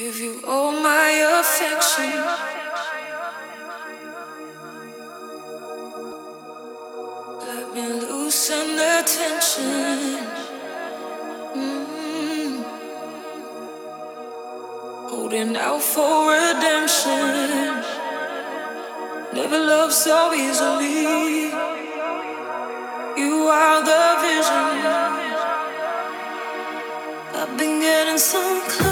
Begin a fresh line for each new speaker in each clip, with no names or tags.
Give you all my affection. Let me loosen the tension. Mm. Holding out for redemption. Never loved so easily. You are the vision. I've been getting so close.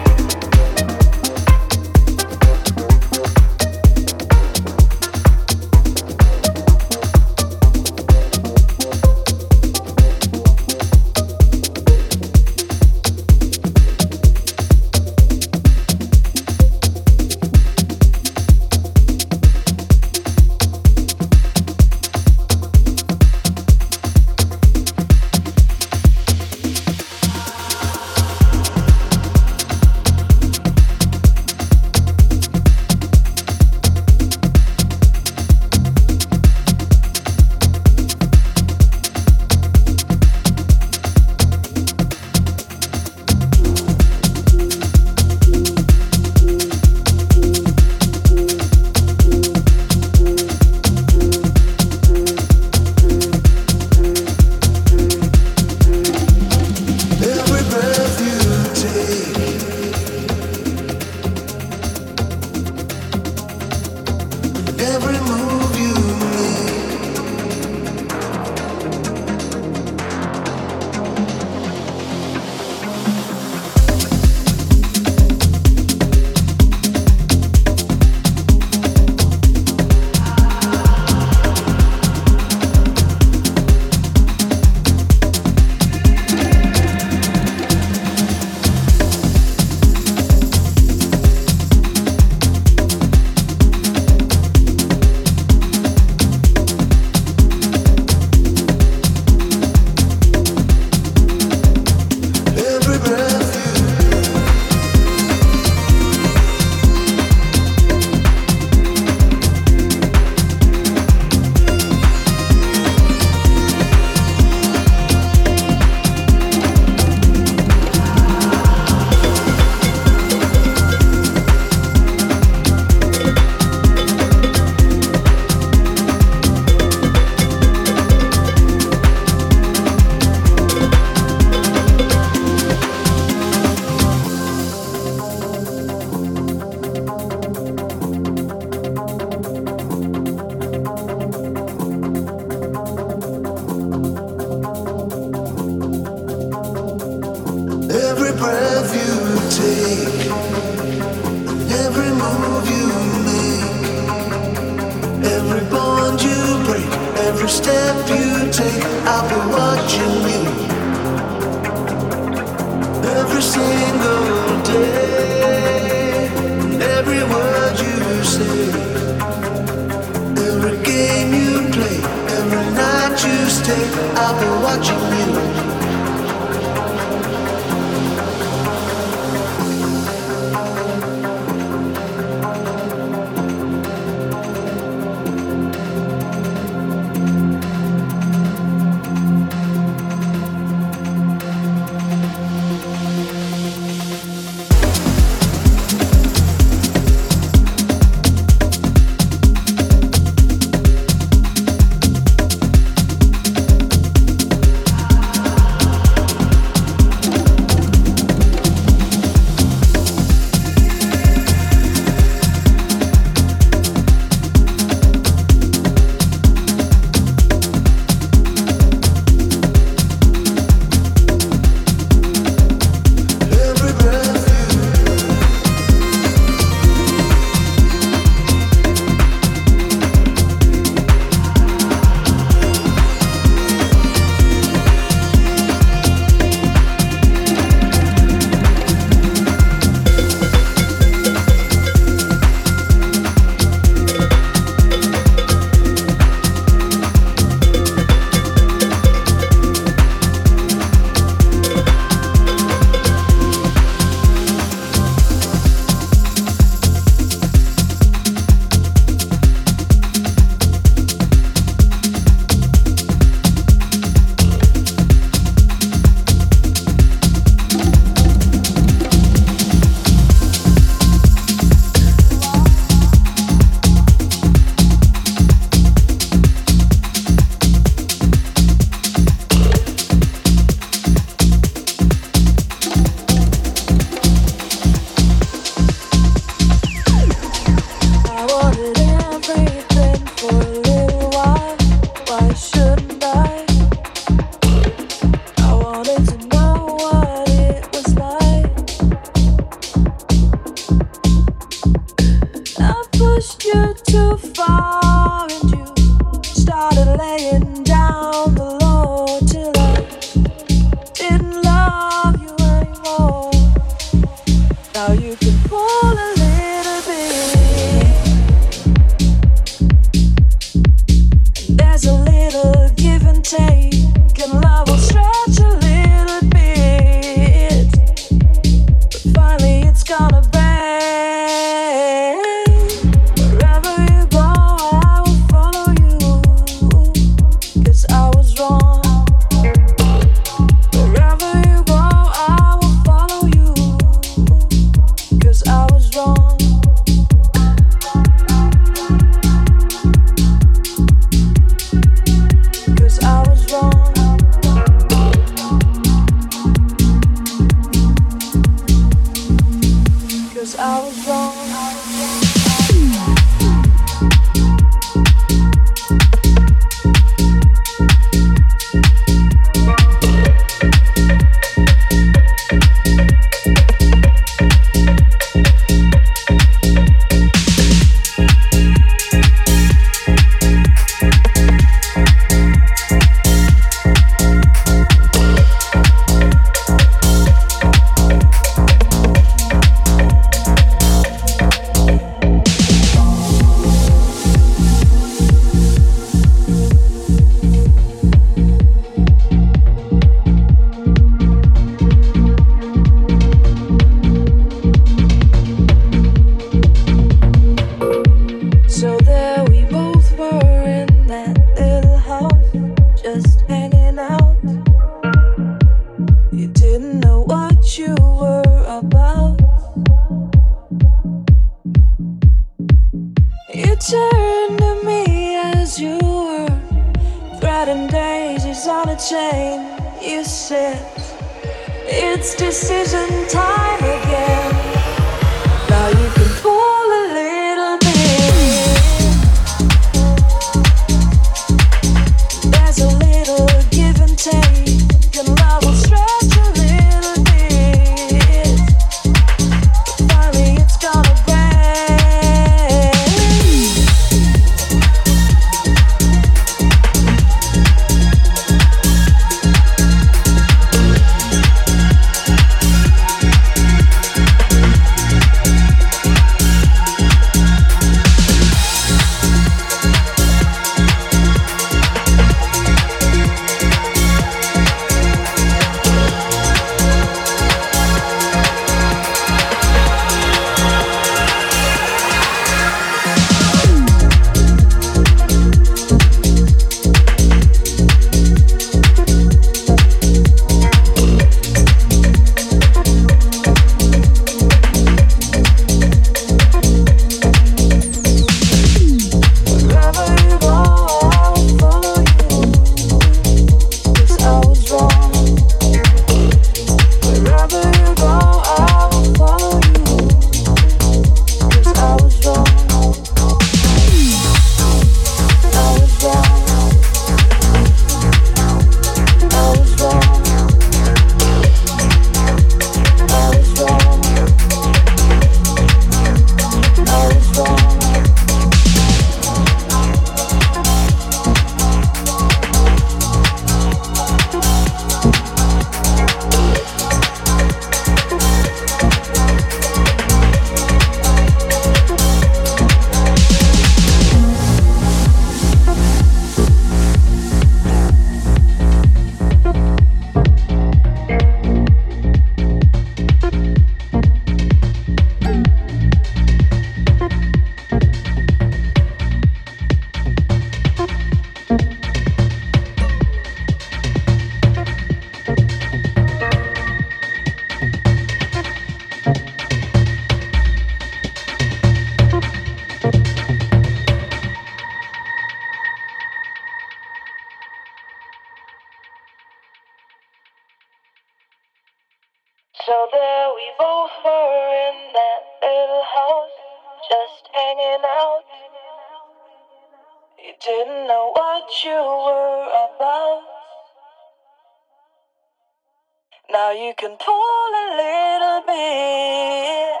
You
can pull a little bit.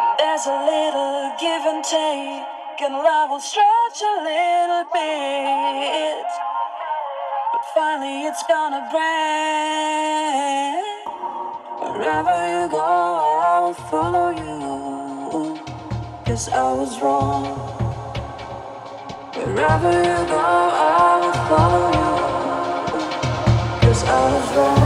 And there's a little give and take, and love will stretch a little bit. But finally, it's gonna break. Wherever you go, I will follow you. Cause I was wrong. Wherever you go, I will follow you. Cause I was wrong.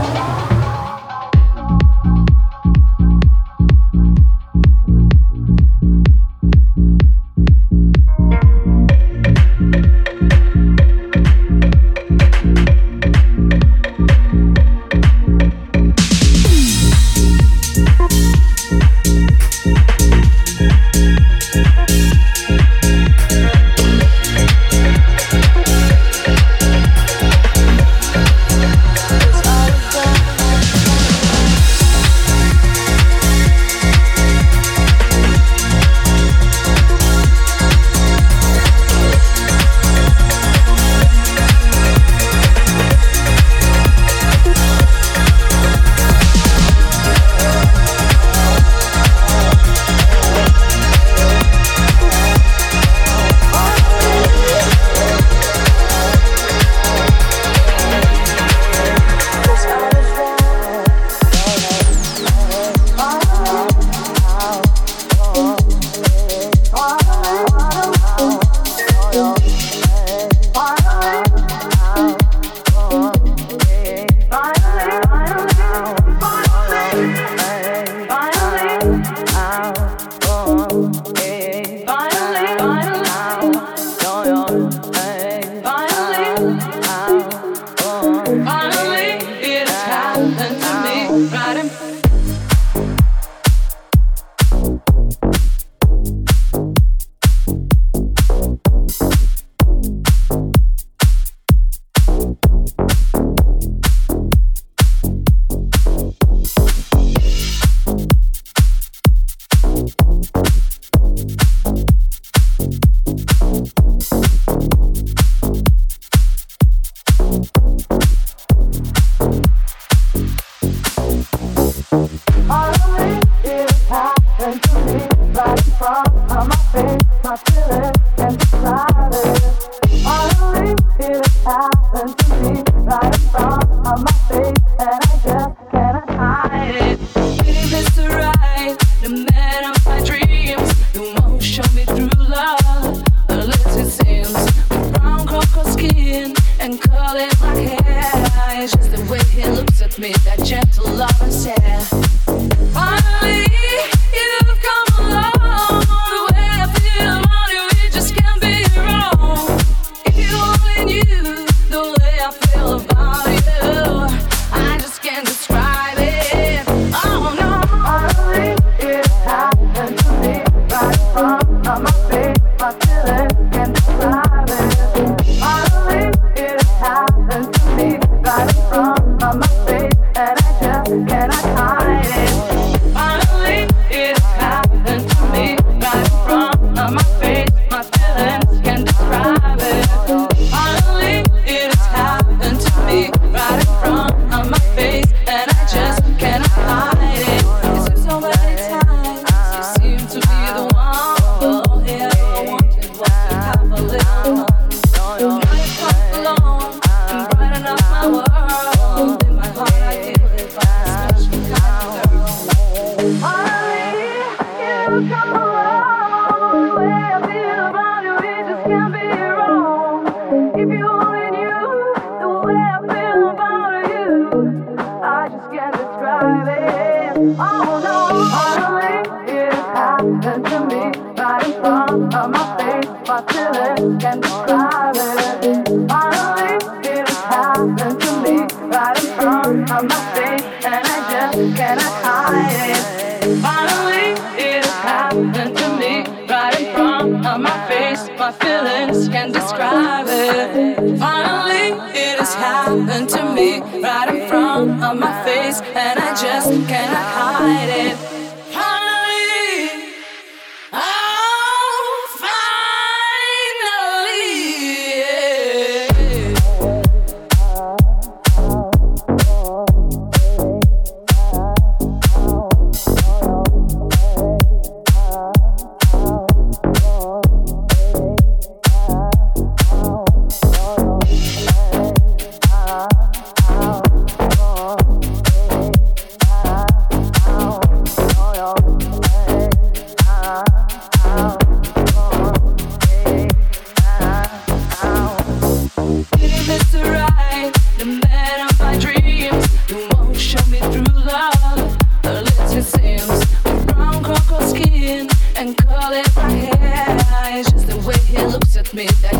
Get you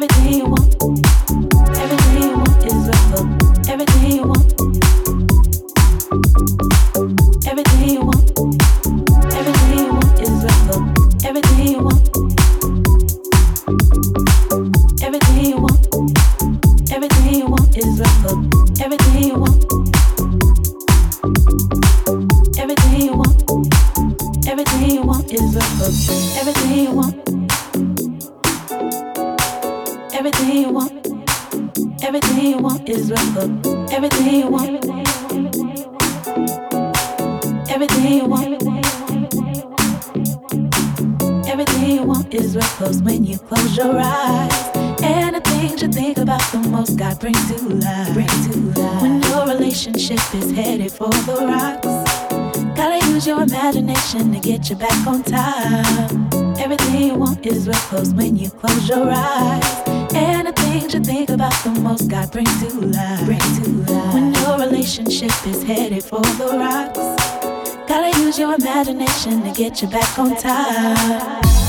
everything imagination to get you back on top.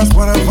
That's what I